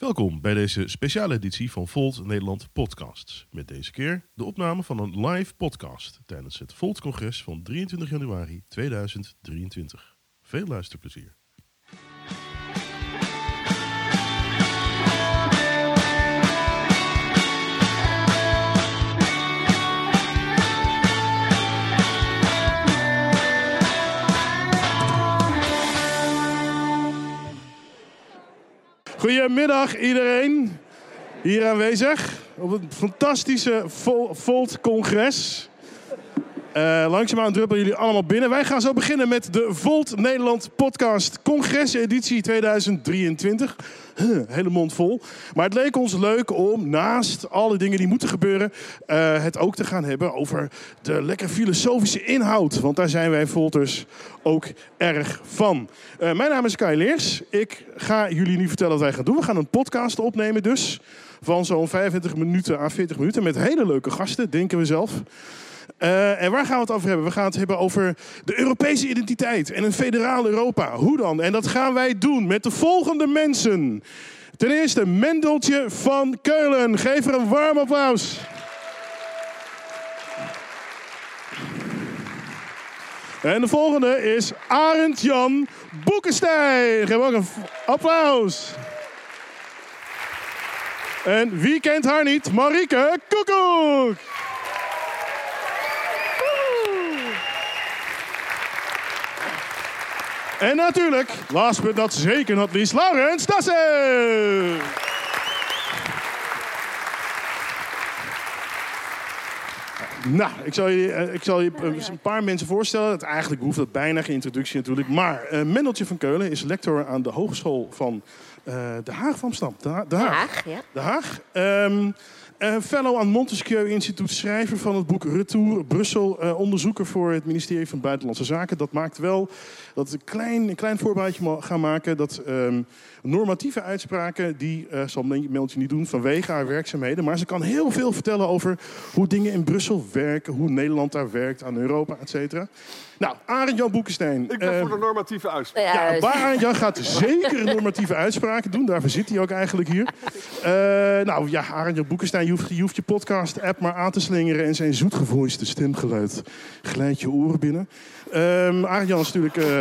Welkom bij deze speciale editie van Volt Nederland Podcasts. Met deze keer de opname van een live podcast tijdens het Volt-congres van 23 januari 2023. Veel luisterplezier. Goedemiddag iedereen hier aanwezig op het fantastische Vol- Volt-congres. Eh langzaamaan druppelen jullie allemaal binnen. Wij gaan zo beginnen met de Volt Nederland podcast congres editie 2023. Huh, hele mond vol. Maar het leek ons leuk om naast alle dingen die moeten gebeuren... eh, het ook te gaan hebben over de lekker filosofische inhoud. Want daar zijn wij Volters ook erg van. Eh, mijn naam is Kai Leers. Ik ga jullie nu vertellen wat wij gaan doen. We gaan een podcast opnemen dus. Van zo'n 25 minuten à 40 minuten. Met hele leuke gasten, denken we zelf. Eh, en waar gaan we het over hebben? We gaan het hebben over de Europese identiteit en een federaal Europa. Hoe dan? En dat gaan wij doen met de volgende mensen. Ten eerste Mendeltje van Keulen. Geef er een warm applaus. En de volgende is Arend Jan Boekenstein. Geef ook een applaus. En wie kent haar niet? Marieke Koekoek. En natuurlijk, last but not zeker not least, Laurens Dassen. Nou, ik zal je, eh, ik zal je eh, een paar mensen voorstellen. Het, eigenlijk hoeft dat bijna geen introductie natuurlijk. Maar eh Mendeltje van Keulen is lector aan de Hogeschool van eh De Haag van Amsterdam. De, Ha- de Haag. Haag, ja. De Haag. Ehm, eh, fellow aan Montesquieu Instituut, schrijver van het boek Retour Brussel, onderzoeker voor het ministerie van Buitenlandse Zaken. Dat maakt wel dat we een klein, een klein voorbeeldje gaan maken dat ehm, normatieve uitspraken, die eh, zal Meltje niet doen vanwege haar werkzaamheden, maar ze kan heel veel vertellen over hoe dingen in Brussel werken, hoe Nederland daar werkt aan Europa, et cetera. Nou, Arend Jan Boekenstein. Ik ben eh, voor de normatieve uitspraak. Ja, ja, maar Jan gaat zeker normatieve uitspraken doen. Daarvoor zit hij ook eigenlijk hier. Eh, nou ja, Arend Jan Boekenstein, je hoeft, je hoeft je podcast-app maar aan te slingeren... en zijn zoetgevoiste stemgeluid glijdt je oren binnen. Ehm Arend Jan is natuurlijk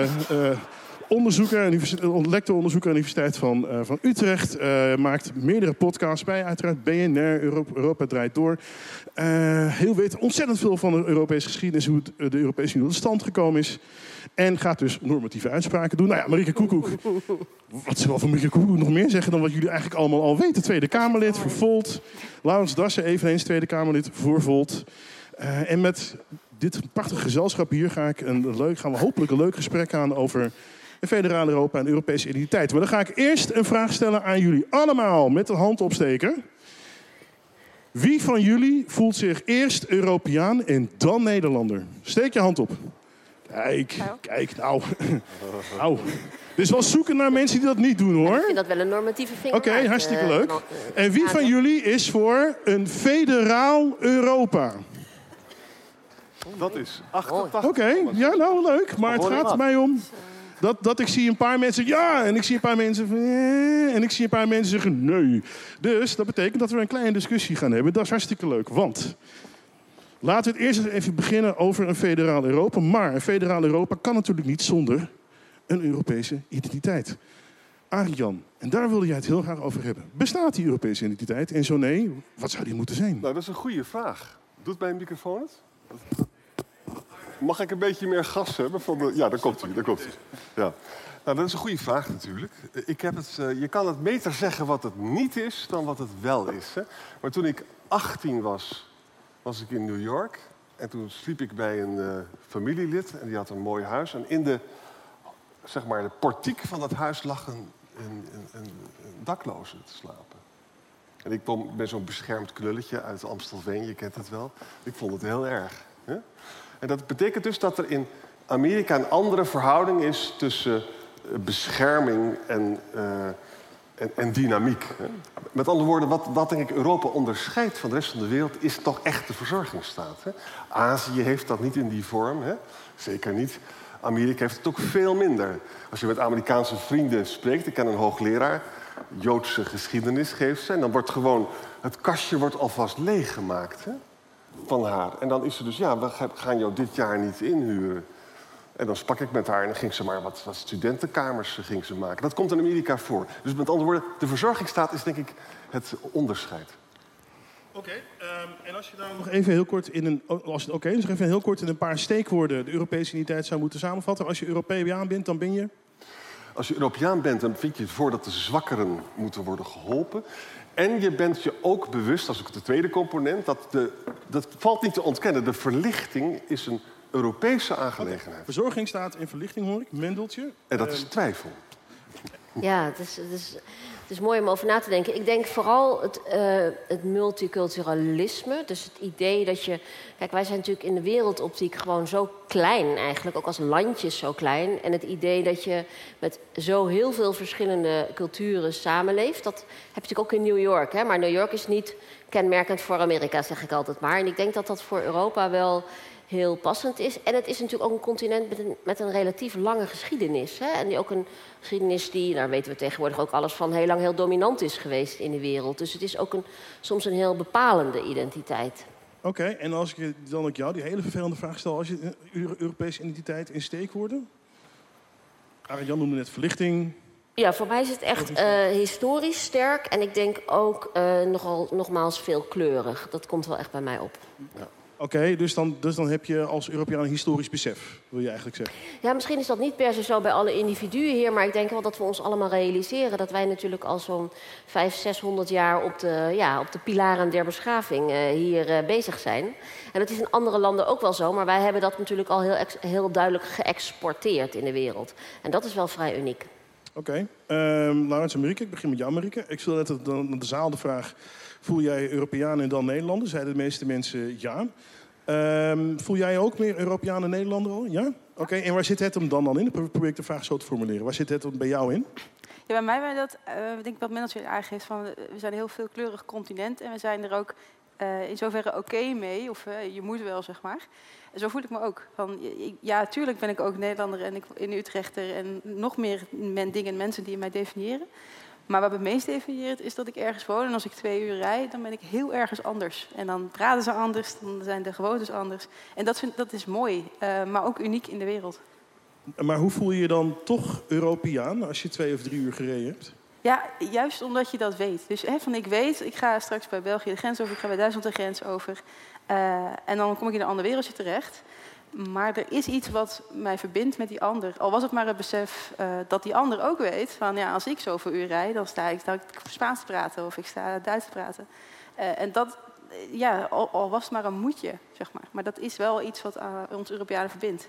onderzoeker, universiteit- eh, lector-onderzoeker aan de Universiteit van, eh, van Utrecht. Eh, maakt meerdere podcasts bij, uiteraard BNR, Europa, Europa Draait Door. Eh, heel weet ontzettend veel van de Europese geschiedenis... hoe het, eh, de Europese Unie tot stand gekomen is... En gaat dus normatieve uitspraken doen. Nou ja, Marieke Koekoek. Wat we van Marieke Koekoek nog meer zeggen dan wat jullie eigenlijk allemaal al weten? Tweede Kamerlid voor Volt. Laurens Dassen, eveneens Tweede Kamerlid voor Volt. Eh, en met dit prachtige gezelschap hier ga ik een leuk, gaan we hopelijk een leuk gesprek aan over een federaal Europa en Europese identiteit. Maar dan ga ik eerst een vraag stellen aan jullie allemaal met de hand opsteken. Wie van jullie voelt zich eerst Europeaan en dan Nederlander? Steek je hand op. Kijk, kijk, nou. nou. Is wel zoeken naar mensen die dat niet doen Ik hoor. vind dat wel een normatieve vinger. Oké, hartstikke leuk. eh, En wie van jullie is voor een federaal Europa? Dat is 88. Oké, ja, nou leuk. Maar het gaat mij om dat, dat ik zie een paar mensen ja en ik zie een paar mensen van eh, en ik zie een paar mensen zeggen nee. Dus dat betekent dat we een kleine discussie gaan hebben. Dat is hartstikke leuk, want laten we het eerst eens even beginnen over een federaal Europa. Maar een federaal Europa kan natuurlijk niet zonder een Europese identiteit. Arjan, en daar wilde jij het heel graag over hebben. Bestaat die Europese identiteit? En zo nee, wat zou die moeten zijn? Nou, dat is een goede vraag. Doet mijn microfoon het? Mag ik een beetje meer gas hebben? Ja, daar komt hij. Daar komt hij. Ja. Nou, dat is een goede vraag natuurlijk. Ik heb het, eh, je kan het beter zeggen wat het niet is dan wat het wel is. Hè? Maar toen ik 18 was, was ik in New York. En toen sliep ik bij een eh, familielid. En die had een mooi huis. En in de, zeg maar, de portiek van dat huis lag een, een, een, dakloze te slapen. En ik ben zo'n beschermd knulletje uit Amstelveen, je kent het wel. Ik vond het heel erg. En dat betekent dus dat er in Amerika een andere verhouding is tussen eh, bescherming en, eh, en, en dynamiek. Met andere woorden, wat, wat denk ik Europa onderscheidt van de rest van de wereld, is toch echt de verzorgingsstaat. Azië heeft dat niet in die vorm, hè? zeker niet. Amerika heeft het ook veel minder. Als je met Amerikaanse vrienden spreekt, ik ken een hoogleraar, Joodse geschiedenis geeft ze. En dan wordt gewoon, het kastje wordt alvast leeggemaakt hè, van haar. En dan is ze dus, ja, we gaan jou dit jaar niet inhuren. En dan sprak ik met haar en dan ging ze maar wat, wat studentenkamers ging ze maken. Dat komt in Amerika voor. Dus met andere woorden, de verzorgingsstaat is denk ik het onderscheid. Oké, ehm, en als je dan nog even heel kort in een, als het oké is, even heel kort in een paar steekwoorden de Europese identiteit zou moeten samenvatten. Als je Europeaan bent, dan ben je? Als je Europeaan bent, dan vind je het voor dat de zwakkeren moeten worden geholpen. En je bent je ook bewust, dat is ook de tweede component, dat, de, dat valt niet te ontkennen. De verlichting is een Europese aangelegenheid. Verzorging staat in verlichting, hoor ik. Mendeltje. En dat is ehm, twijfel. Ja, het is, het, is, het is mooi om over na te denken. Ik denk vooral het, uh, het multiculturalisme. Dus het idee dat je... Kijk, wij zijn natuurlijk in de wereldoptiek gewoon zo klein eigenlijk. Ook als landjes zo klein. En het idee dat je met zo heel veel verschillende culturen samenleeft... dat heb je natuurlijk ook in New York. Hè? Maar New York is niet kenmerkend voor Amerika, zeg ik altijd maar. En ik denk dat dat voor Europa wel heel passend is. En het is natuurlijk ook een continent met een, met een relatief lange geschiedenis. Hè? En die ook een geschiedenis die, daar weten we tegenwoordig ook alles van, heel lang heel dominant is geweest in de wereld. Dus het is ook een, soms een heel bepalende identiteit. Oké, en als ik dan ook jou die hele vervelende vraag stel, als je Europese identiteit in steekwoorden? Arjan noemde net verlichting. Ja, voor mij is het echt uh, historisch sterk en ik denk ook uh, nogal, nogmaals veelkleurig. Dat komt wel echt bij mij op. Ja. Oké, dus, dan, dus dan heb je als Europeaan een historisch besef, wil je eigenlijk zeggen? Ja, misschien is dat niet per se zo bij alle individuen hier, maar ik denk wel dat we ons allemaal realiseren dat wij natuurlijk al zo'n 500, 600 jaar op de, ja, op de pilaren der beschaving uh, hier uh, bezig zijn. En dat is in andere landen ook wel zo, maar wij hebben dat natuurlijk al heel, heel duidelijk geëxporteerd in de wereld. En dat is wel vrij uniek. Oké, okay. ehm, Laurens en Marieke, ik begin met jou, Marieke. Ik stel net aan de zaal de vraag Voel jij Europeaan en dan Nederlander? Zeiden de meeste mensen ja. Um, voel jij ook meer Europeaan en Nederlander al? Ja? Oké, en waar zit het hem dan, dan in? Dan probeer ik de vraag zo te formuleren. Waar zit het bij jou in? Ja, bij mij ben dat, uh, denk ik wat Mendeltje aangeeft, van we zijn een heel veelkleurig continent en we zijn er ook uh, in zoverre oké mee, of je moet wel, zeg maar. En zo voel ik me ook. Van, ja, tuurlijk ben ik ook Nederlander en ik in Utrechter en nog meer men, dingen en mensen die mij definiëren. Maar wat me meest definieert is dat ik ergens woon en als ik twee uur rijd, dan ben ik heel ergens anders. En dan praten ze anders, dan zijn de gewoontes anders. En dat, vind, dat is mooi, uh, maar ook uniek in de wereld. Maar hoe voel je je dan toch Europeaan als je twee of drie uur gereden hebt? Ja, juist omdat je dat weet. Dus hè, van ik weet, ik ga straks bij België de grens over, ik ga bij Duitsland de grens over. Uh, en dan kom ik in een ander wereldje terecht. Maar er is iets wat mij verbindt met die ander. Al was het maar het besef uh, dat die ander ook weet van ja, als ik zoveel uur rijd, dan sta ik, sta ik Spaans te praten of ik sta Duits te praten. Uh, en dat, ja, al, was het maar een moedje, zeg maar. Maar dat is wel iets wat ons Europeanen verbindt.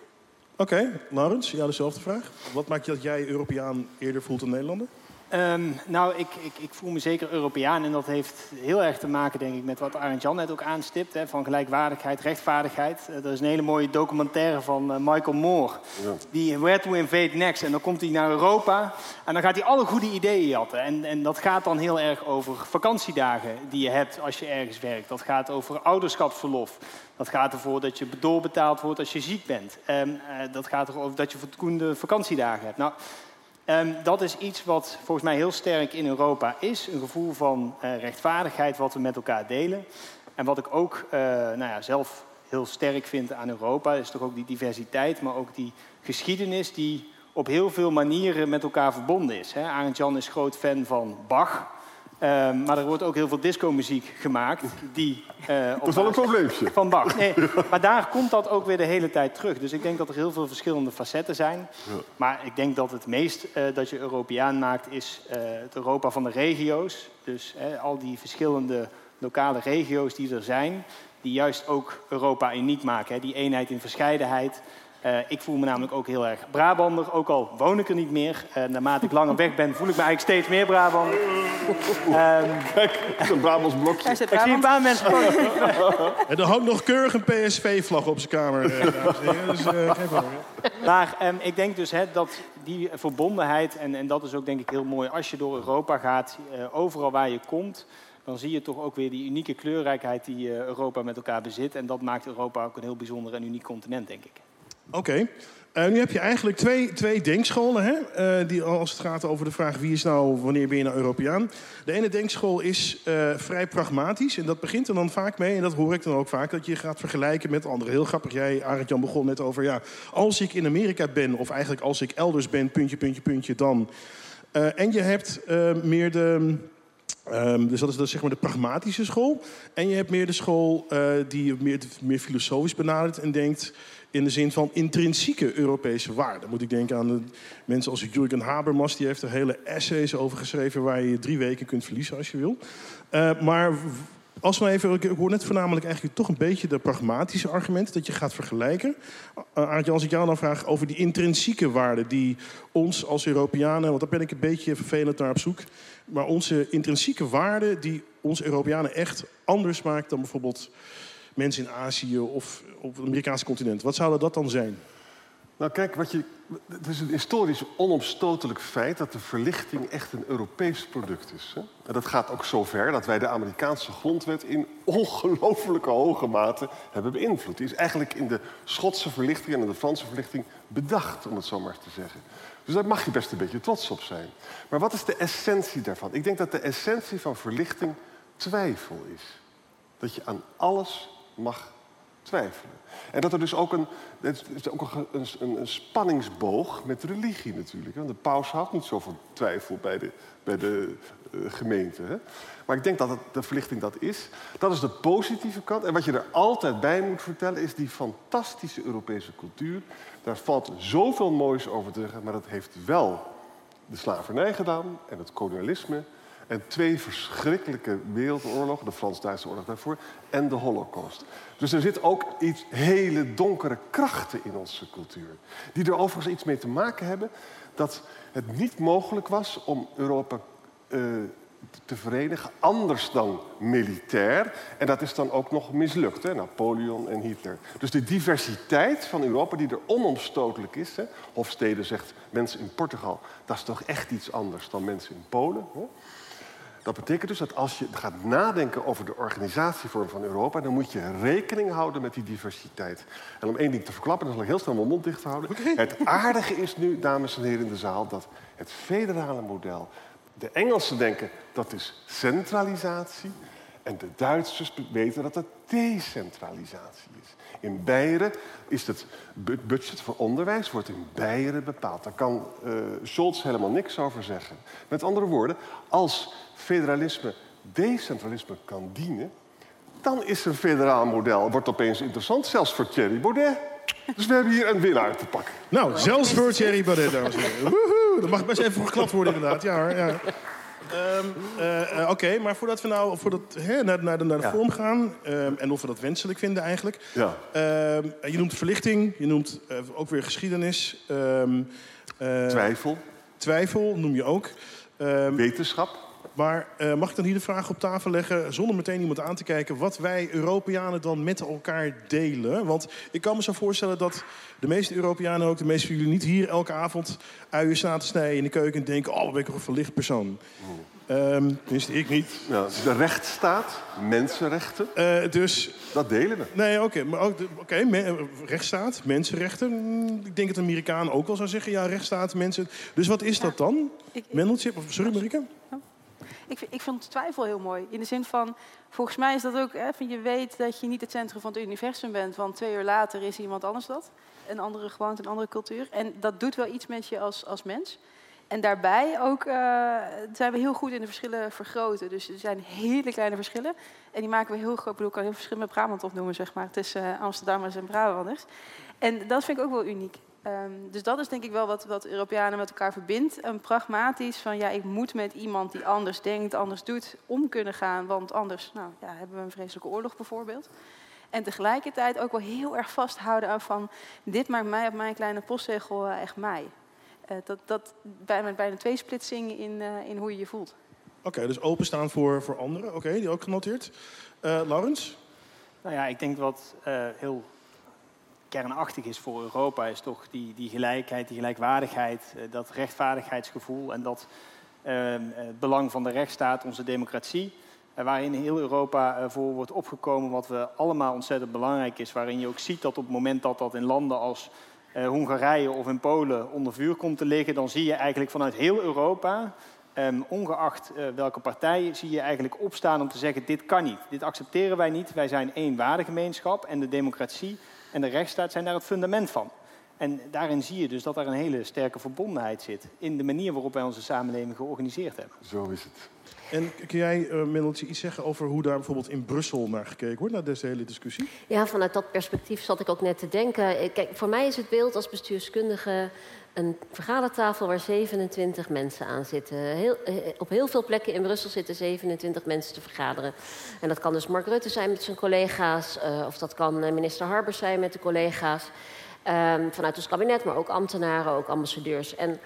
Oké, Laurens, ja, dezelfde vraag. Wat maakt dat jij Europeaan eerder voelt dan Nederlander? Um, nou, ik, ik, ik, voel me zeker Europeaan en dat heeft heel erg te maken, denk ik, met wat Arend Jan net ook aanstipt, hè, van gelijkwaardigheid, rechtvaardigheid. Uh, er is een hele mooie documentaire van uh, Michael Moore, ja. die Where to Invade Next. En dan komt hij naar Europa en dan gaat hij alle goede ideeën jatten. En, en dat gaat dan heel erg over vakantiedagen die je hebt als je ergens werkt. Dat gaat over ouderschapsverlof. Dat gaat ervoor dat je doorbetaald wordt als je ziek bent. Um, uh, dat gaat erover dat je voldoende vakantiedagen hebt. Nou, Um, dat is iets wat volgens mij heel sterk in Europa is. Een gevoel van uh, rechtvaardigheid wat we met elkaar delen. En wat ik ook uh, nou ja, zelf heel sterk vind aan Europa... is toch ook die diversiteit, maar ook die geschiedenis... die op heel veel manieren met elkaar verbonden is. Arend Jan is groot fan van Bach... Um, maar er wordt ook heel veel disco-muziek gemaakt. Die, uh, dat is wel een probleempje. Van Bach. Nee, maar daar komt dat ook weer de hele tijd terug. Dus ik denk dat er heel veel verschillende facetten zijn. Ja. Maar ik denk dat het meest uh, dat je Europeaan maakt... is uh, het Europa van de regio's. Dus al die verschillende lokale regio's die er zijn... die juist ook Europa uniek maken. Hè. Die eenheid in verscheidenheid... Uh, ik voel me namelijk ook heel erg Brabander, ook al woon ik er niet meer. Uh, naarmate ik langer weg ben, voel ik me eigenlijk steeds meer Brabander. Um, Kijk, een Brabants blokje. Ik zie een paar mensen. en er hangt nog keurig een PSV-vlag op zijn kamer, uh, heren. Dus geen Maar um, ik denk dus hè, dat die verbondenheid, en, en dat is ook denk ik heel mooi als je door Europa gaat, overal waar je komt dan zie je toch ook weer die unieke kleurrijkheid die Europa met elkaar bezit. En dat maakt Europa ook een heel bijzonder en uniek continent, denk ik. Oké. Uh, nu heb je eigenlijk twee, twee denkscholen, hè? Uh, die, als het gaat over de vraag wie is nou, wanneer ben je nou Europeaan. De ene denkschool is uh, vrij pragmatisch en dat begint er dan vaak mee, en dat hoor ik dan ook vaak, dat je gaat vergelijken met anderen. Heel grappig, jij, Arend Jan, begon net over, ja, als ik in Amerika ben, of eigenlijk als ik elders ben, puntje, puntje, puntje, dan. en je hebt meer de. Um, dus dat is, dat zeg maar de pragmatische school. En je hebt meer de school die meer, meer filosofisch benadert en denkt in de zin van intrinsieke Europese waarden. Moet ik denken aan de mensen als Jürgen Habermas, die heeft er hele essays over geschreven waar je drie weken kunt verliezen als je wil. Uh, maar als we even, ik hoor net voornamelijk eigenlijk toch een beetje de pragmatische argumenten dat je gaat vergelijken. Uh, als ik jou dan vraag over die intrinsieke waarden die ons als Europeanen, want daar ben ik een beetje vervelend naar op zoek, maar onze intrinsieke waarden die ons Europeanen echt anders maakt dan bijvoorbeeld mensen in Azië of op het Amerikaanse continent. Wat zouden dat dan zijn? Nou kijk, wat je, het is een historisch onomstotelijk feit dat de verlichting echt een Europees product is. Hè? En dat gaat ook zo ver dat wij de Amerikaanse grondwet in ongelooflijke hoge mate hebben beïnvloed. Die is eigenlijk in de Schotse verlichting en in de Franse verlichting bedacht, om het zo maar te zeggen. Dus daar mag je best een beetje trots op zijn. Maar wat is de essentie daarvan? Ik denk dat de essentie van verlichting twijfel is. Dat je aan alles mag twijfelen. En dat er dus ook een, het is ook een, een, spanningsboog met religie natuurlijk. Want de paus houdt niet zo van twijfel bij de, bij de uh, gemeente. Hè? Maar ik denk dat de verlichting dat is. Dat is de positieve kant. En wat je er altijd bij moet vertellen is die fantastische Europese cultuur. Daar valt zoveel moois over te zeggen, maar dat heeft wel de slavernij gedaan en het kolonialisme en twee verschrikkelijke wereldoorlogen, de Frans-Duitse oorlog daarvoor, en de Holocaust. Dus er zit ook iets hele donkere krachten in onze cultuur. Die er overigens iets mee te maken hebben dat het niet mogelijk was om Europa uh, te verenigen, anders dan militair. En dat is dan ook nog mislukt, hè? Napoleon en Hitler. Dus de diversiteit van Europa, die er onomstotelijk is. Hè? Hofstede zegt, mensen in Portugal, dat is toch echt iets anders dan mensen in Polen. Hè? Dat betekent dus dat als je gaat nadenken over de organisatievorm van Europa, dan moet je rekening houden met die diversiteit. En om één ding te verklappen, dan zal ik heel snel mijn mond dicht houden. Het aardige is nu, dames en heren in de zaal, dat het federale model. De Engelsen denken dat is centralisatie. En de Duitsers weten dat het decentralisatie is. In Beieren is het budget voor onderwijs wordt in Beieren bepaald. Daar kan uh, Scholz helemaal niks over zeggen. Met andere woorden, als federalisme decentralisme kan dienen, dan is een federaal model wordt opeens interessant, zelfs voor Thierry Baudet. Dus we hebben hier een winnaar te pakken. Nou, zelfs voor Thierry Baudet, dames en heren. Woehoe, dat mag best even geklapt worden, inderdaad. Ja, hoor, ja. Um, uh, Oké, maar voordat we nou voordat, hè, naar, naar, de, naar de ja. vorm gaan... Um, en of we dat wenselijk vinden eigenlijk... Ja. Um, je noemt verlichting, je noemt uh, ook weer geschiedenis. Uh, twijfel. Twijfel noem je ook. Wetenschap. Maar uh, mag ik dan hier de vraag op tafel leggen, zonder meteen iemand aan te kijken, wat wij Europeanen dan met elkaar delen? Want ik kan me zo voorstellen dat de meeste Europeanen, ook de meeste van jullie, niet hier elke avond uien staan te snijden in de keuken en denken: Oh, wat ben ik een verlicht persoon. Um, tenminste, ik niet. Ja, de rechtsstaat, mensenrechten. Uh, dus, dat delen we. Nee, oké. Okay, oké, okay, me, rechtsstaat, mensenrechten. Ik denk dat de Amerikaan ook wel zou zeggen: ja, rechtsstaat, mensen. Dus wat is ja. dat dan? Mendeltje? Sorry, Marike? Oh. Ik, ik vind twijfel heel mooi. In de zin van, volgens mij is dat ook, hè, je weet dat je niet het centrum van het universum bent, want twee uur later is iemand anders dat. Een andere gewoonte, een andere cultuur. En dat doet wel iets met je als, als mens. En daarbij ook uh, zijn we heel goed in de verschillen vergroten. Dus er zijn hele kleine verschillen. En die maken we heel groot. Ik bedoel, ik kan heel verschillende met Brabant opnoemen, zeg maar. Tussen uh, Amsterdammers en Brabanders. En dat vind ik ook wel uniek. Um, dus dat is denk ik wel wat, wat Europeanen met elkaar verbindt. Een pragmatisch van ja, ik moet met iemand die anders denkt, anders doet, om kunnen gaan. Want anders nou, ja, hebben we een vreselijke oorlog bijvoorbeeld. En tegelijkertijd ook wel heel erg vasthouden aan van dit maakt mij op mijn kleine postzegel uh, echt mij. Uh, dat, dat bij, bijna twee splitsing in, uh, in hoe je je voelt. Oké, okay, dus openstaan voor, voor anderen. Oké, okay, die ook genoteerd. Laurens? Nou ja, ik denk wat heel kernachtig is voor Europa, is toch die, die gelijkheid, die gelijkwaardigheid, eh, dat rechtvaardigheidsgevoel en dat uh, belang van de rechtsstaat, onze democratie. Waarin heel Europa voor wordt opgekomen, wat we allemaal ontzettend belangrijk is. Waarin je ook ziet dat op het moment dat dat in landen als eh, Hongarije of in Polen onder vuur komt te liggen, dan zie je eigenlijk vanuit heel Europa, ehm, ongeacht eh, welke partij, zie je eigenlijk opstaan om te zeggen: dit kan niet, dit accepteren wij niet. Wij zijn één waardegemeenschap en de democratie en de rechtsstaat zijn daar het fundament van. En daarin zie je dus dat er een hele sterke verbondenheid zit in de manier waarop wij onze samenleving georganiseerd hebben. Zo is het. En kun jij, uh, Mendeltje, iets zeggen over hoe daar bijvoorbeeld in Brussel naar gekeken wordt, naar deze hele discussie? Ja, vanuit dat perspectief zat ik ook net te denken. Kijk, voor mij is het beeld als bestuurskundige een vergadertafel waar 27 mensen aan zitten. Heel, eh, op heel veel plekken in Brussel zitten 27 mensen te vergaderen. En dat kan dus Mark Rutte zijn met zijn collega's, uh, of dat kan minister Harbers zijn met de collega's. Um, vanuit het kabinet, maar ook ambtenaren, ook ambassadeurs. En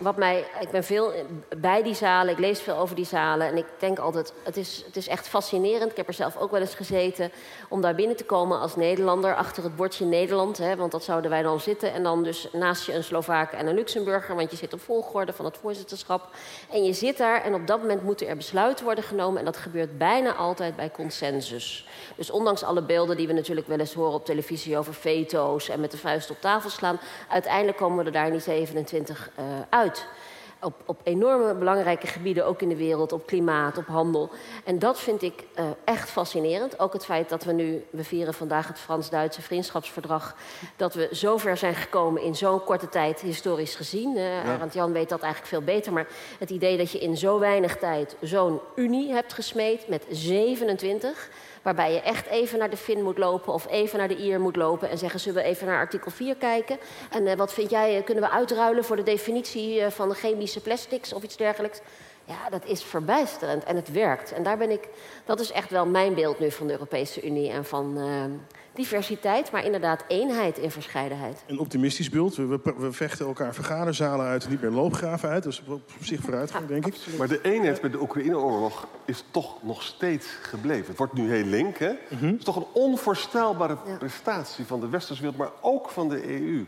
wat mij, ik ben veel bij die zalen, ik lees veel over die zalen. En ik denk altijd, het is, het is echt fascinerend. Ik heb er zelf ook wel eens gezeten. Om daar binnen te komen als Nederlander achter het bordje Nederland. Hè, want dat zouden wij dan zitten. En dan dus naast je een Slovaak en een Luxemburger. Want je zit op volgorde van het voorzitterschap. En je zit daar en op dat moment moeten er besluiten worden genomen. En dat gebeurt bijna altijd bij consensus. Dus ondanks alle beelden die we natuurlijk wel eens horen op televisie over veto's. En met de vuist op tafel slaan. Uiteindelijk komen we er daar die 27 uh, uit. Op, op, enorme belangrijke gebieden, ook in de wereld, op klimaat, op handel. En dat vind ik uh, echt fascinerend. Ook het feit dat we nu, we vieren vandaag het Frans-Duitse vriendschapsverdrag, dat we zover zijn gekomen in zo'n korte tijd, historisch gezien. Uh, ja. Arend Jan weet dat eigenlijk veel beter, maar het idee dat je in zo weinig tijd zo'n unie hebt gesmeed met 27 waarbij je echt even naar de Fin moet lopen of even naar de IR moet lopen en zeggen: zullen we even naar artikel 4 kijken? En uh, wat vind jij, kunnen we uitruilen voor de definitie uh, van chemische plastics of iets dergelijks? Ja, dat is verbijsterend en het werkt. En daar ben ik, dat is echt wel mijn beeld nu van de Europese Unie en van diversiteit, maar inderdaad eenheid in verscheidenheid. Een optimistisch beeld. We, we, we vechten elkaar vergaderzalen uit, niet meer loopgraven uit. Dus op zich vooruitgang, denk ik. Maar de eenheid met de Oekraïne-oorlog is toch nog steeds gebleven. Het wordt nu heel link, hè? Mm -hmm. Het is toch een onvoorstelbare ja. prestatie van de westerse wereld, maar ook van de EU.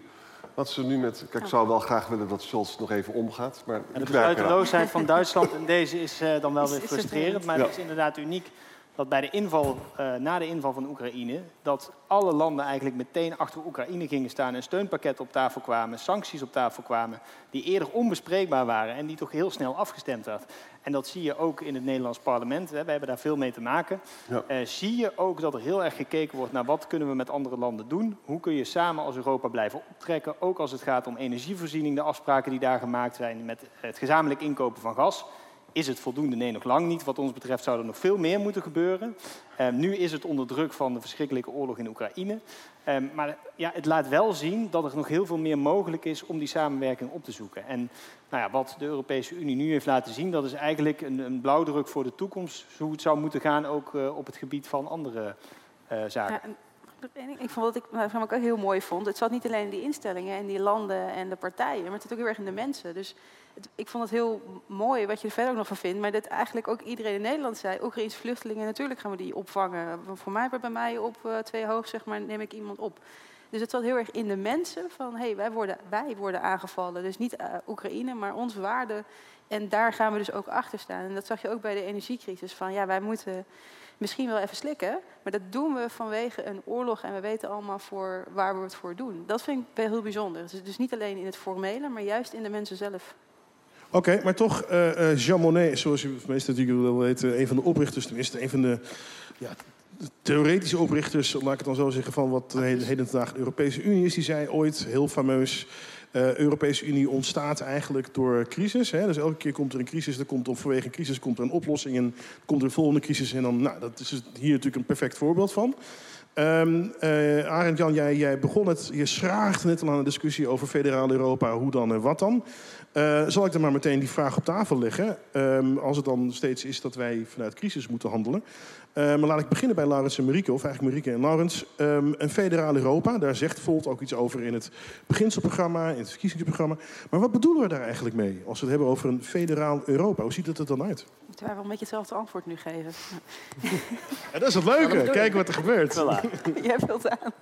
Wat ze nu met. Kijk, ik zou wel graag willen dat Scholz nog even omgaat. Maar en de besluiteloosheid van Duitsland in deze is uh, dan wel weer frustrerend. Maar ja. het is inderdaad uniek dat bij de inval, uh, na de inval van Oekraïne, dat alle landen eigenlijk meteen achter Oekraïne gingen staan en steunpakketten op tafel kwamen, sancties op tafel kwamen, die eerder onbespreekbaar waren en die toch heel snel afgestemd werd. En dat zie je ook in het Nederlands parlement. Hè. We hebben daar veel mee te maken. Ja. Uh, zie je ook dat er heel erg gekeken wordt naar wat kunnen we met andere landen doen? Hoe kun je samen als Europa blijven optrekken? Ook als het gaat om energievoorziening, de afspraken die daar gemaakt zijn met het gezamenlijk inkopen van gas. Is het voldoende? Nee, nog lang niet. Wat ons betreft zou er nog veel meer moeten gebeuren. Um, nu is het onder druk van de verschrikkelijke oorlog in Oekraïne. Um, maar ja, het laat wel zien dat er nog heel veel meer mogelijk is om die samenwerking op te zoeken. En nou ja, wat de Europese Unie nu heeft laten zien, dat is eigenlijk een, een blauwdruk voor de toekomst. Hoe het zou moeten gaan ook uh, op het gebied van andere uh, zaken. Ja, ik vond wat ik, wat ik ook heel mooi vond. Het zat niet alleen in die instellingen en die landen en de partijen, maar het zit ook heel erg in de mensen. Dus ik vond het heel mooi wat je er verder ook nog van vindt. Maar dat eigenlijk ook iedereen in Nederland zei: Oekraïnse vluchtelingen, natuurlijk gaan we die opvangen. Voor mij, bij mij op uh, twee hoog, zeg maar, neem ik iemand op. Dus het zat heel erg in de mensen van: hé, hey, wij, worden, wij worden aangevallen. Dus niet uh, Oekraïne, maar onze waarden. En daar gaan we dus ook achter staan. En dat zag je ook bij de energiecrisis. Van ja, wij moeten misschien wel even slikken. Maar dat doen we vanwege een oorlog en we weten allemaal voor waar we het voor doen. Dat vind ik heel bijzonder. Dus, dus niet alleen in het formele, maar juist in de mensen zelf. Oké, maar toch, uh, uh, Jean Monnet, zoals u meestal natuurlijk wel weet, uh, een van de oprichters, tenminste een van de ja, theoretische oprichters, laat ik het dan zo zeggen, van wat de heden vandaag de Europese Unie is, die zei ooit heel fameus. Uh, Europese Unie ontstaat eigenlijk door crisis. Hè? Dus elke keer komt er een crisis, er komt, of vanwege een crisis komt er een oplossing en komt er een volgende crisis. En dan, nou, dat is hier natuurlijk een perfect voorbeeld van. Um, uh, Arend Jan, jij, jij, begon het, je schraagde net al aan een discussie over federaal Europa, hoe dan en wat dan. Uh, zal ik dan maar meteen die vraag op tafel leggen, um, als het dan steeds is dat wij vanuit crisis moeten handelen. Uh, maar laat ik beginnen bij Laurens en Marieke, of eigenlijk Marieke en Laurens. Um, een federaal Europa, daar zegt Volt ook iets over in het beginselprogramma, in het verkiezingsprogramma. Maar wat bedoelen we daar eigenlijk mee als we het hebben over een federaal Europa? Hoe ziet het er dan uit? Moeten wij wel een beetje hetzelfde antwoord nu geven? ja, dat is het leuke, kijken wat er gebeurt. Jij vult aan.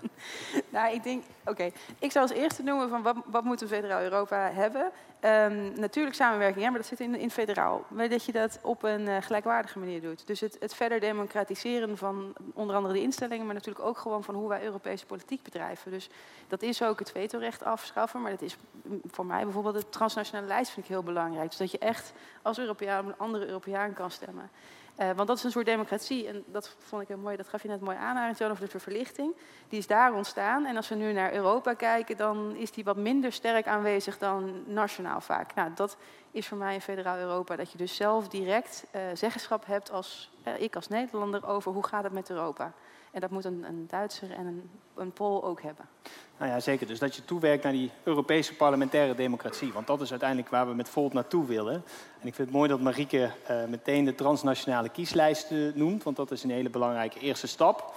nou, ik denk, oké. Ik zou als eerste noemen van wat, wat moet een federaal Europa hebben? Um, natuurlijk samenwerking, ja, maar dat zit in, in federaal. Maar dat je dat op een uh, gelijkwaardige manier doet. Dus het, het, verder democratiseren van onder andere de instellingen, maar natuurlijk ook gewoon van hoe wij Europese politiek bedrijven. Dus dat is ook het vetorecht afschaffen, maar dat is voor mij bijvoorbeeld de transnationale lijst vind ik heel belangrijk. Dus dat je echt als Europeaan op een andere Europeaan kan stemmen. Uh, want dat is een soort democratie. En dat vond ik heel mooi, dat gaf je net mooi aan, Arend over de verlichting. Die is daar ontstaan. En als we nu naar Europa kijken, dan is die wat minder sterk aanwezig dan nationaal vaak. Nou, dat is voor mij een federaal Europa. Dat je dus zelf direct uh, zeggenschap hebt als uh, ik als Nederlander over hoe gaat het met Europa. En dat moet een, een Duitser en een, een Pool ook hebben. Nou ja, zeker. Dus dat je toewerkt naar die Europese parlementaire democratie. Want dat is uiteindelijk waar we met Volt naartoe willen. En ik vind het mooi dat Marieke uh, meteen de transnationale kieslijst noemt. Want dat is een hele belangrijke eerste stap.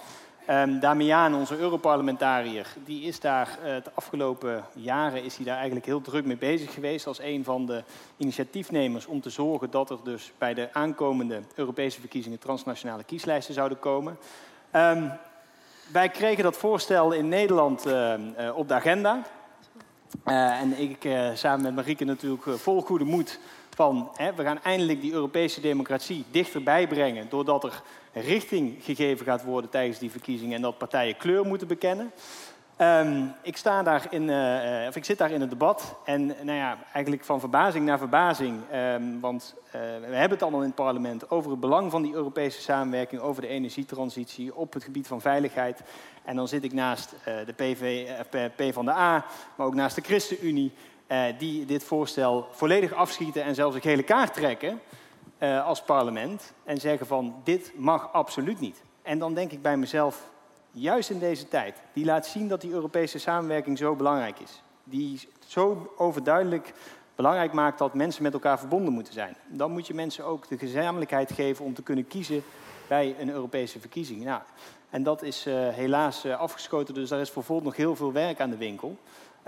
Um, Damian, onze Europarlementariër, die is daar uh, de afgelopen jaren is hij daar eigenlijk heel druk mee bezig geweest als een van de initiatiefnemers om te zorgen dat er dus bij de aankomende Europese verkiezingen transnationale kieslijsten zouden komen. Um, wij kregen dat voorstel in Nederland uh, uh, op de agenda. Uh, en ik samen met Marieke natuurlijk vol goede moed van... Hè, we gaan eindelijk die Europese democratie dichterbij brengen... doordat er richting gegeven gaat worden tijdens die verkiezingen... en dat partijen kleur moeten bekennen. Um, ik, sta daar in, uh, of ik zit daar in het debat en nou ja, eigenlijk van verbazing naar verbazing. Um, want uh, we hebben het allemaal in het parlement over het belang van die Europese samenwerking, over de energietransitie, op het gebied van veiligheid. En dan zit ik naast de PV, P van de A, maar ook naast de ChristenUnie, die dit voorstel volledig afschieten en zelfs een hele kaart trekken als parlement. En zeggen van dit mag absoluut niet. En dan denk ik bij mezelf, juist in deze tijd, die laat zien dat die Europese samenwerking zo belangrijk is. Die zo overduidelijk belangrijk maakt dat mensen met elkaar verbonden moeten zijn. Dan moet je mensen ook de gezamenlijkheid geven om te kunnen kiezen bij een Europese verkiezing. Nou, en dat is uh, helaas uh, afgeschoten, dus daar is voor nog heel veel werk aan de winkel.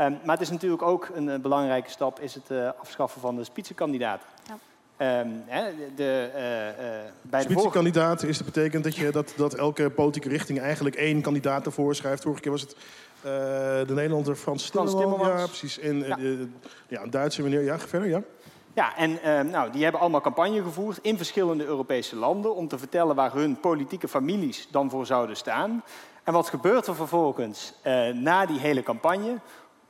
Um, maar het is natuurlijk ook een, een belangrijke stap, is het uh, afschaffen van de spitsenkandidaten. Ja. Um, de, bij Spitsenkandidaat is dat betekent dat, je, dat, dat elke politieke richting eigenlijk één kandidaat ervoor schrijft. Vorige keer was het uh, de Nederlander Frans Timmermans. Ja, precies. En ja. ja, een Duitse meneer. Ja, verder, ja. Ja, en uh, nou, die hebben allemaal campagne gevoerd in verschillende Europese landen... om te vertellen waar hun politieke families dan voor zouden staan. En wat gebeurt er vervolgens uh, na die hele campagne?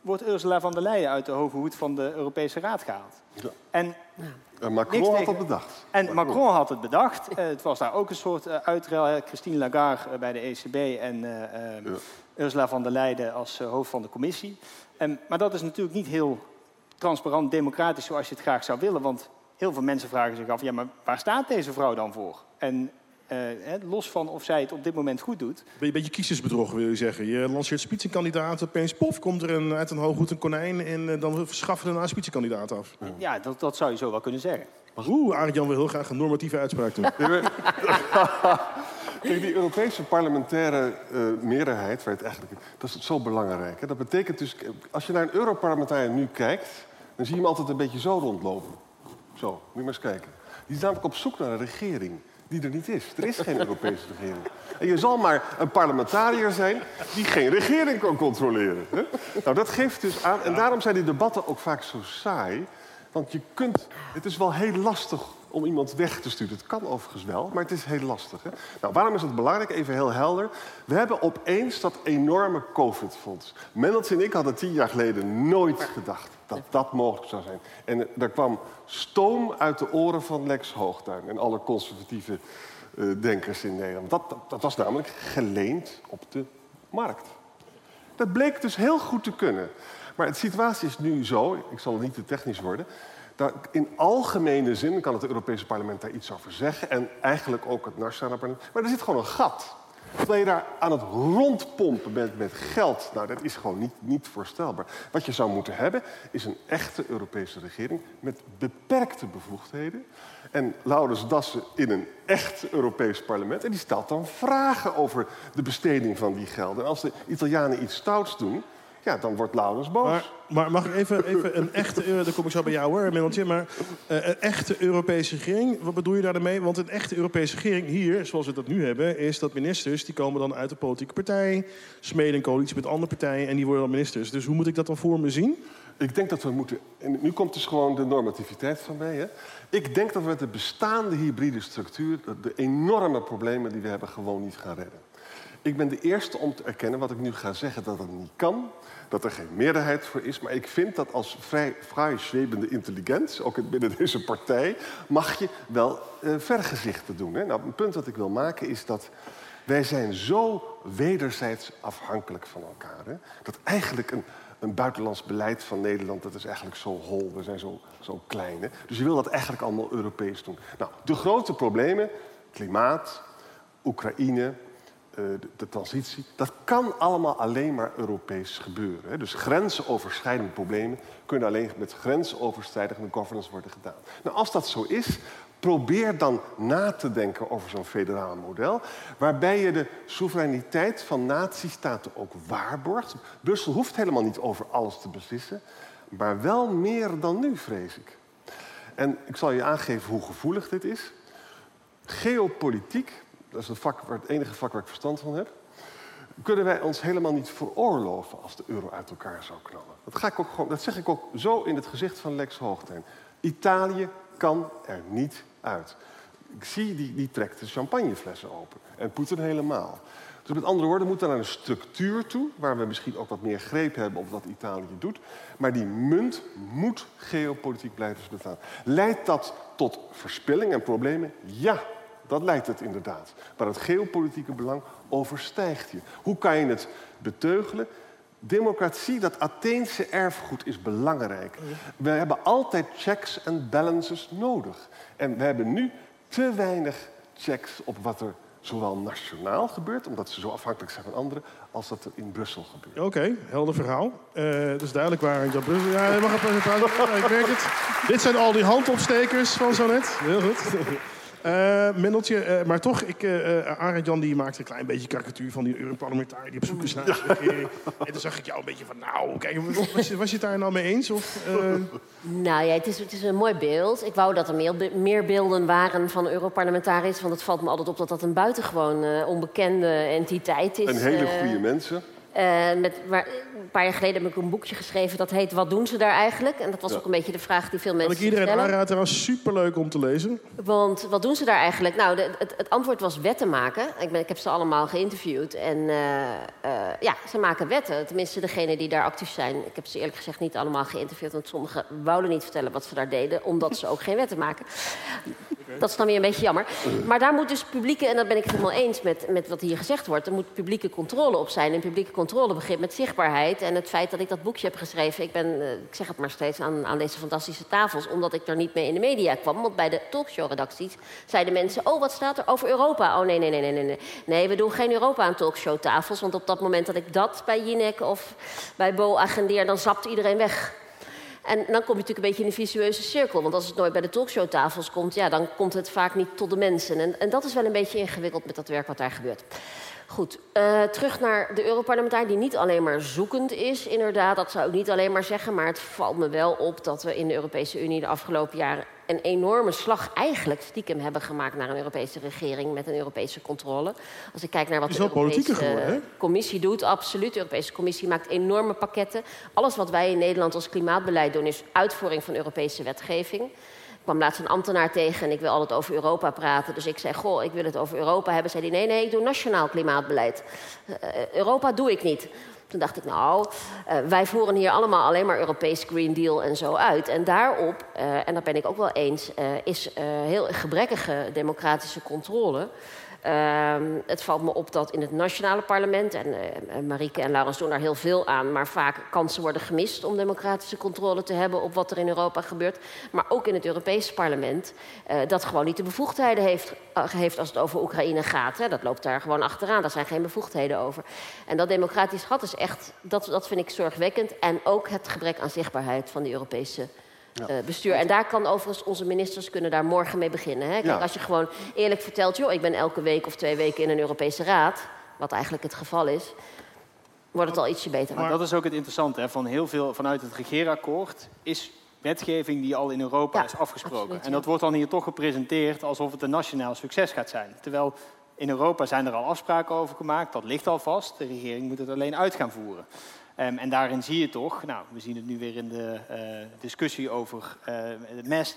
Wordt Ursula von der Leyen uit de hoge hoed van de Europese Raad gehaald. Ja. En en Macron had het bedacht. En Macron, Macron had het bedacht. Uh, het was daar ook een soort uh, uitruil. Christine Lagarde uh, bij de ECB en ja. Ursula von der Leyen als hoofd van de commissie. Um, maar dat is natuurlijk niet heel transparant, democratisch zoals je het graag zou willen. Want heel veel mensen vragen zich af, ja, maar waar staat deze vrouw dan voor? En uh, los van of zij het op dit moment goed doet. Ben je een beetje kiezersbedrog, wil je zeggen? Je lanceert spitsenkandidaat, opeens pof, komt er een, uit een hooghoed een konijn... en uh, dan schaffen we een spitsenkandidaat af. Ja, dat, dat zou je zo wel kunnen zeggen. Oeh, Arend-Jan wil heel graag een normatieve uitspraak doen. Kijk, die Europese parlementaire uh, meerderheid, het eigenlijk, dat is zo belangrijk. Hè? Dat betekent dus, als je naar een Europarlementariër nu kijkt... dan zie je hem altijd een beetje zo rondlopen. Zo, moet je maar eens kijken. Die is namelijk op zoek naar een regering die er niet is. Er is geen Europese regering. En je zal maar een parlementariër zijn die geen regering kan controleren. Nou, dat geeft dus aan. En daarom zijn die debatten ook vaak zo saai. Want je kunt. Het is wel heel lastig om iemand weg te sturen. Het kan overigens wel, maar het is heel lastig. Hè? Nou, waarom is het belangrijk? Even heel helder. We hebben opeens dat enorme COVID-fonds. Mendels en ik hadden tien jaar geleden nooit gedacht dat dat mogelijk zou zijn. En er kwam stoom uit de oren van Lex Hoogtuin en alle conservatieve uh, denkers in Nederland. Dat, dat, dat, was namelijk geleend op de markt. Dat bleek dus heel goed te kunnen. Maar de situatie is nu zo, ik zal niet te technisch worden... Dat in algemene zin kan het Europese parlement daar iets over zeggen... en eigenlijk ook het nationale parlement. Maar er zit gewoon een gat. Terwijl je daar aan het rondpompen met geld. Nou, dat is gewoon niet, niet voorstelbaar. Wat je zou moeten hebben, is een echte Europese regering met beperkte bevoegdheden. En Laurens Dassen in een echt Europees parlement. En die stelt dan vragen over de besteding van die gelden. En als de Italianen iets stouts doen, ja, dan wordt Laurens boos. Maar, maar mag ik even, even een echte... Dan kom ik zo bij jou hoor, Middeltje. Maar eh, een echte Europese regering, wat bedoel je daarmee? Want een echte Europese regering hier, zoals we dat nu hebben... is dat ministers, die komen dan uit de politieke partij... smeden een coalitie met andere partijen en die worden dan ministers. Dus hoe moet ik dat dan voor me zien? Ik denk dat we moeten. En nu komt dus gewoon de normativiteit van mij. Hè? Ik denk dat we met de bestaande hybride structuur. de enorme problemen die we hebben gewoon niet gaan redden. Ik ben de eerste om te erkennen wat ik nu ga zeggen dat het niet kan. Dat er geen meerderheid voor is. Maar ik vind dat als vrij, vrij zwebende intelligentie, ook binnen deze partij, mag je wel eh, vergezichten doen. Hè? Nou, een punt dat ik wil maken is dat wij zijn zo wederzijds afhankelijk van elkaar. Hè? Dat eigenlijk een, een buitenlands beleid van Nederland, dat is eigenlijk zo hol. We zijn zo, zo klein. Hè? Dus je wil dat eigenlijk allemaal Europees doen. Nou, de grote problemen, klimaat, Oekraïne, de, de transitie, dat kan allemaal alleen maar Europees gebeuren. Dus grensoverschrijdende problemen kunnen alleen met grensoverschrijdende governance worden gedaan. Nou, als dat zo is, probeer dan na te denken over zo'n federaal model, waarbij je de soevereiniteit van natiestaten ook waarborgt. Brussel hoeft helemaal niet over alles te beslissen, maar wel meer dan nu, vrees ik. En ik zal je aangeven hoe gevoelig dit is. Geopolitiek, dat is het, het enige vak waar ik verstand van heb, kunnen wij ons helemaal niet veroorloven als de euro uit elkaar zou knallen. Dat, ga ik ook gewoon, dat zeg ik ook zo in het gezicht van Lex Hoogtijn. Italië kan er niet uit. Ik zie, die, die trekt de champagneflessen open. En Poetin helemaal. Dus met andere woorden, we moeten naar een structuur toe... waar we misschien ook wat meer greep hebben op wat Italië doet. Maar die munt moet geopolitiek blijven bestaan. Leidt dat tot verspilling en problemen? Ja, dat leidt het inderdaad. Maar het geopolitieke belang overstijgt je. Hoe kan je het beteugelen? Democratie, dat Atheense erfgoed, is belangrijk. We hebben altijd checks en balances nodig. En we hebben nu te weinig checks op wat er zowel nationaal gebeurt, omdat ze zo afhankelijk zijn van anderen, als dat er in Brussel gebeurt. Oké, helder verhaal. Het is duidelijk waar Jan Brussel... Ja, mag even praten. Ja, ik merk het. Dit zijn al die handopstekers van zo net. Heel goed. Eh Mendeltje, eh, maar toch, ik, eh eh, Arend Jan die maakte een klein beetje karikatuur van die Europarlementariër die op zoek is naar de regering. En toen zag ik jou een beetje van, nou, kijk, was je, was je het daar nou mee eens? Of, eh, Nou ja, het is, het is een mooi beeld. Ik wou dat er meer, meer beelden waren van Europarlementariërs. Want het valt me altijd op dat dat een buitengewoon eh, onbekende entiteit is. En hele goede mensen. Eh, met, waar, een paar jaar geleden heb ik een boekje geschreven dat heet Wat doen ze daar eigenlijk? En dat was Ja. ook een beetje de vraag die veel kan ik mensen iedereen stellen. aanraden, trouwens superleuk om te lezen. Want wat doen ze daar eigenlijk? Nou, de- het, het antwoord was wetten maken. Ik, ben, ik heb ze allemaal geïnterviewd. En eh, eh, ja, ze maken wetten. Tenminste, degenen die daar actief zijn. Ik heb ze eerlijk gezegd niet allemaal geïnterviewd. Want sommigen wouden niet vertellen wat ze daar deden. Omdat ze ook geen wetten maken. Dat is dan weer een beetje jammer. Maar daar moet dus publieke, en dat ben ik het helemaal eens met, met wat hier gezegd wordt. Er moet publieke controle op zijn. En publieke controle begint met zichtbaarheid. En het feit dat ik dat boekje heb geschreven. Ik, ben, eh, ik zeg het maar steeds aan, aan deze fantastische tafels. Omdat ik er niet mee in de media kwam. Want bij de talkshow-redacties zeiden mensen: Oh, wat staat er over Europa? Oh nee, nee, nee, nee, nee. nee. Nee, we doen geen Europa aan talkshow-tafels. Want op dat moment dat ik dat bij Jinek of bij Bo agendeer, dan zapt iedereen weg. En dan kom je natuurlijk een beetje in een visueuze cirkel. Want als het nooit bij de talkshowtafels komt, ja, dan komt het vaak niet tot de mensen. En, en dat is wel een beetje ingewikkeld met dat werk wat daar gebeurt. Goed, eh, terug naar de Europarlementariër, die niet alleen maar zoekend is, inderdaad. Dat zou ik niet alleen maar zeggen, maar het valt me wel op dat we in de Europese Unie de afgelopen jaren een enorme slag eigenlijk stiekem hebben gemaakt naar een Europese regering met een Europese controle. Als ik kijk naar wat de Europese geworden? Commissie doet, absoluut. De Europese Commissie maakt enorme pakketten. Alles wat wij in Nederland als klimaatbeleid doen, is uitvoering van Europese wetgeving. Ik kwam laatst een ambtenaar tegen en ik wil altijd over Europa praten. Dus ik zei, goh, ik wil het over Europa hebben. Zei hij, nee, nee, ik doe nationaal klimaatbeleid. Eh, Europa doe ik niet. Toen dacht ik, nou, eh, wij voeren hier allemaal alleen maar Europees Green Deal en zo uit. En daarop, eh, en dat ben ik ook wel eens, eh, is eh, heel gebrekkige democratische controle. Ehm, het valt me op dat in het nationale parlement, en eh, Marieke en Laurens doen daar heel veel aan, maar vaak kansen worden gemist om democratische controle te hebben op wat er in Europa gebeurt. Maar ook in het Europese parlement, eh, dat gewoon niet de bevoegdheden heeft, eh, heeft als het over Oekraïne gaat. Hè. Dat loopt daar gewoon achteraan, daar zijn geen bevoegdheden over. En dat democratisch gat is echt, dat, dat vind ik zorgwekkend. En ook het gebrek aan zichtbaarheid van de Europese eh, bestuur. En daar kan overigens onze ministers kunnen daar morgen mee beginnen. Hè? Kijk, Ja. als je gewoon eerlijk vertelt, joh, ik ben elke week of twee weken in een Europese raad, wat eigenlijk het geval is. wordt het al ietsje beter. Maar dat is ook het interessante. Hè? Van heel veel, vanuit het regeerakkoord is wetgeving die al in Europa Ja, is afgesproken. absoluut, en dat wordt dan hier toch gepresenteerd alsof het een nationaal succes gaat zijn. Terwijl in Europa zijn er al afspraken over gemaakt, dat ligt al vast. De regering moet het alleen uit gaan voeren. Ehm, en daarin zie je toch, nou, we zien het nu weer in de eh, discussie over eh, het mest.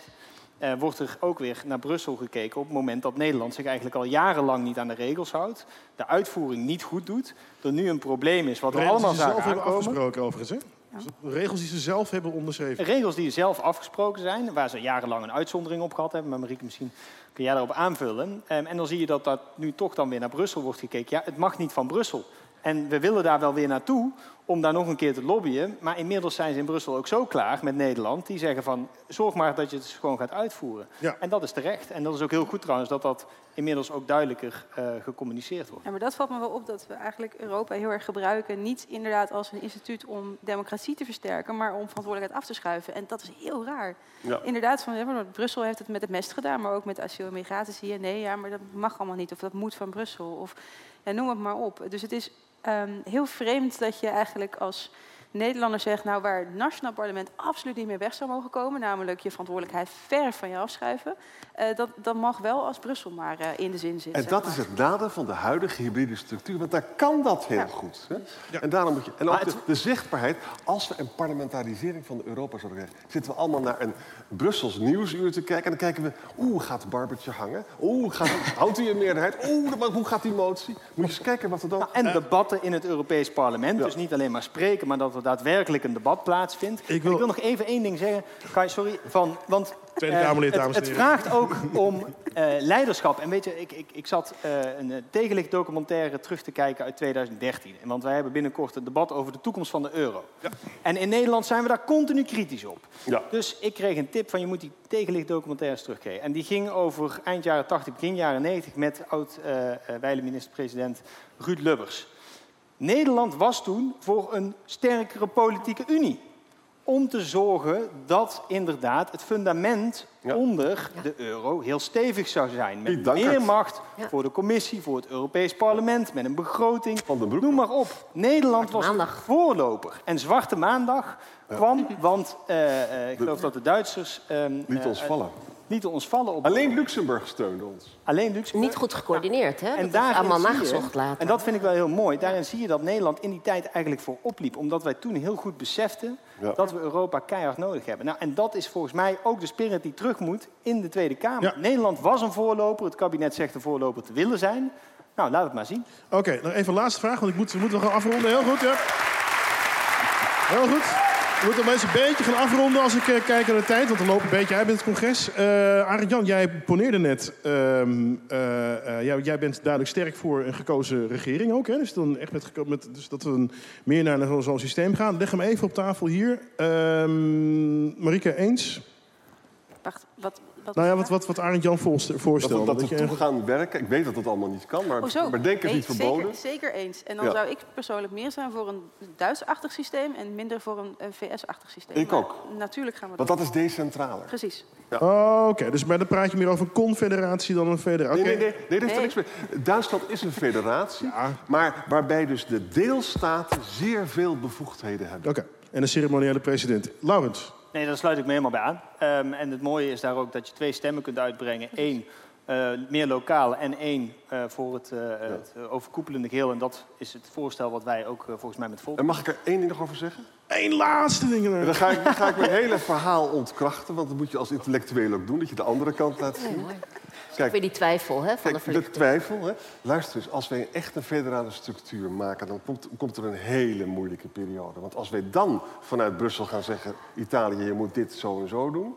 eh, wordt er ook weer naar Brussel gekeken op het moment dat Nederland zich eigenlijk al jarenlang niet aan de regels houdt, de uitvoering niet goed doet, er nu een probleem is wat we allemaal zelf hebben afgesproken overigens, hè? Dus Regels die ze zelf hebben onderschreven. Regels die zelf afgesproken zijn, waar ze jarenlang een uitzondering op gehad hebben. Maar Marieke, misschien kun jij daarop aanvullen. Ehm, en dan zie je dat dat nu toch dan weer naar Brussel wordt gekeken. Ja, het mag niet van Brussel. En we willen daar wel weer naartoe om daar nog een keer te lobbyen. Maar inmiddels zijn ze in Brussel ook zo klaar met Nederland. Die zeggen van, zorg maar dat je het gewoon gaat uitvoeren. Ja. En dat is terecht. En dat is ook heel goed trouwens, dat dat inmiddels ook duidelijker eh, gecommuniceerd wordt. Ja, maar dat valt me wel op dat we eigenlijk Europa heel erg gebruiken. Niet inderdaad als een instituut om democratie te versterken, maar om verantwoordelijkheid af te schuiven. En dat is heel raar. Ja. Inderdaad, van, ja, Brussel heeft het met het mest gedaan, maar ook met asiel en migratie zie je nee, ja, maar dat mag allemaal niet. Of dat moet van Brussel. Of ja, noem het maar op. Dus het is ehm, heel vreemd dat je eigenlijk als Nederlander zegt, nou waar het nationaal parlement absoluut niet meer weg zou mogen komen, namelijk je verantwoordelijkheid ver van je afschuiven, eh, dat, dat mag wel als Brussel maar eh, in de zin zit. En dat maar. is het nadeel van de huidige hybride structuur. Want daar kan dat heel Ja. goed. Hè? En daarom moet je. En ook de, zichtbaarheid. Als we een parlementarisering van Europa zouden krijgen, zitten we allemaal naar een Brussels nieuwsuur te kijken. En dan kijken we. Oeh, gaat het barbertje hangen? Oeh, gaat, houdt hij een meerderheid? Oeh, maar hoe gaat die motie? Moet je eens kijken wat er dan. Nou, en debatten in het Europees Parlement. Ja. Dus niet alleen maar spreken, maar dat er daadwerkelijk een debat plaatsvindt. Ik Ik wil- nog even één ding zeggen. Kai, sorry. Van, want eh, het, het vraagt ook om eh, leiderschap. En weet je, ik, ik, ik zat eh, een eh, tegenlichtdocumentaire terug te kijken uit 2013. En Want wij hebben binnenkort een debat over de toekomst van de euro. En in Nederland zijn we daar continu kritisch op. Ja. Dus ik kreeg een tip van je moet die tegenlichtdocumentaires terugkijken. En die ging over eind jaren 80, begin jaren 90 met oud-wijle minister-president Ruud Lubbers. Nederland was toen voor een sterkere politieke unie. Om te zorgen dat inderdaad het fundament Ja. onder de euro heel stevig zou zijn. Met meer macht Ja. voor de commissie, voor het Europees parlement, met een begroting. Van den Broek. Noem maar op. Nederland was Maandag. voorloper. En Zwarte Maandag kwam, want eh, eh, ik geloof dat de Duitsers... ehm, Liet ons eh, vallen. Ons vallen op Alleen Luxemburg steunde ons. alleen Luxemburg. Niet goed gecoördineerd, hè? En Dat is daarin allemaal zie je- nagezocht later. En dat vind ik wel heel mooi. Daarin zie je dat Nederland in die tijd eigenlijk voor opliep. Omdat wij toen heel goed beseften Ja. dat we Europa keihard nodig hebben. Nou, en dat is volgens mij ook de spirit die terug moet in de Tweede Kamer. Ja. Nederland was een voorloper. Het kabinet zegt een voorloper te willen zijn. Nou, laat het maar zien. Oké, nog even een laatste vraag, want ik moet, we moeten gaan afronden. Heel goed, ja. Heel goed. We moeten eens een beetje gaan afronden als ik eh, kijk naar de tijd, want we lopen een beetje uit met het congres. Eh Arend Jan, jij poneerde net. ehm, eh, jij, jij bent duidelijk sterk voor een gekozen regering ook. Hè? Dus, dan echt met, met, dus dat we meer naar zo'n systeem gaan. Leg hem even op tafel hier. Ehm Marieke, eens? Wacht, wat, wat Nou ja, wat, wat, wat Arend Jan voorste- Dat voorstelde. we, dat Dat we je toe gaan werken. Ik weet dat dat allemaal niet kan, maar, Oh, maar denk is Nee, niet verboden. Zeker, zeker eens. En dan Ja. zou ik persoonlijk meer zijn voor een Duits-achtig systeem en minder voor een, een VS-achtig systeem. Ik Maar ook. Natuurlijk gaan we Want dat. dat is decentraler. Precies. Oh, Oké, dus maar dan praat je meer over een confederatie dan een federatie. Nee, nee, nee, nee, daar heeft er Nee. niks mee. Duitsland is een federatie, Ja. maar waarbij dus de deelstaten zeer veel bevoegdheden hebben. Oké, en de ceremoniële president. Laurens. Nee, daar sluit ik me helemaal bij aan. Ehm, en het mooie is daar ook dat je twee stemmen kunt uitbrengen. Eén eh, meer lokaal en één eh, voor het, eh, het overkoepelende geheel. En dat is het voorstel wat wij ook volgens mij met volk. En mag ik er één ding nog over zeggen? Eén laatste ding. En dan ga ik, dan ga ik mijn hele verhaal ontkrachten, want dat moet je als intellectueel ook doen, dat je de andere kant laat zien. Kijk, Weer die twijfel hè, van de Kijk, de verlichting. twijfel. Hè? Luister eens, als wij echt een federale structuur maken... dan komt, komt er een hele moeilijke periode. Want als wij dan vanuit Brussel gaan zeggen... Italië, je moet dit zo en zo doen...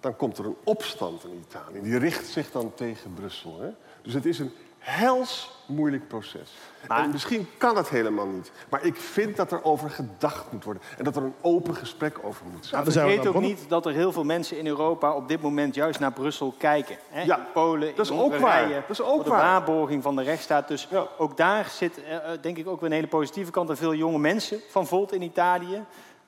dan komt er een opstand in Italië. Die richt zich dan tegen Brussel. Hè? Dus het is een hels moeilijk proces. Maar- En misschien kan het helemaal niet. Maar ik vind dat er over gedacht moet worden. En dat er een open gesprek over moet zijn. Nou, Vergeet ook begonnen. niet dat er heel veel mensen in Europa op dit moment juist naar Brussel kijken. Hè? Ja, in Polen, dat is ook waar. Dat is ook de waar. waarborging van de rechtsstaat. Dus Ja. ook daar zit eh, eh, denk ik ook weer een hele positieve kant. En veel jonge mensen van Volt in Italië,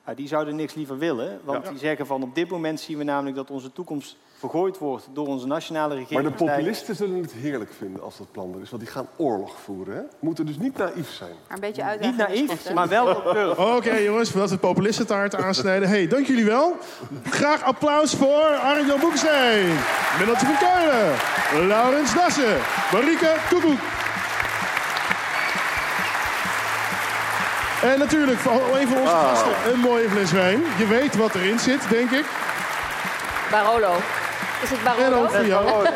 nou, die zouden niks liever willen. Want Ja. die zeggen van op dit moment zien we namelijk dat onze toekomst vergooid wordt door onze nationale Maar regering. de populisten zullen het heerlijk vinden als dat plan er is. Want die gaan oorlog voeren. Hè? Moeten dus niet naïef zijn. Maar een beetje Niet is goed, naïef, maar wel op. Oké jongens, voordat we het populistentaart aansnijden. hey, dank jullie wel. Graag applaus voor Arjan Boekstein, Middeltje van Keulen, Laurens Dassen, Marieke Koekoek. En natuurlijk voor een van onze gasten een mooie fles wijn. Je weet wat erin zit, denk ik. Barolo. Is het En Barolo? ook voor jou.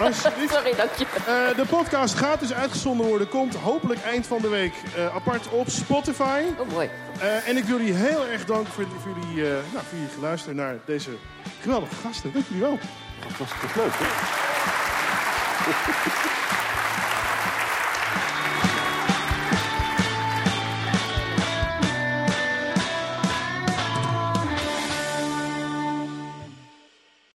Alsjeblieft. Sorry, dank je. Eh, de podcast gaat dus uitgezonden worden. Komt hopelijk eind van de week eh, apart op Spotify. Oh, mooi. Eh, en ik wil jullie heel erg danken voor, voor, jullie, eh, nou, voor jullie geluisterd naar deze geweldige gasten. Dank jullie wel. Dat was toch leuk, hè?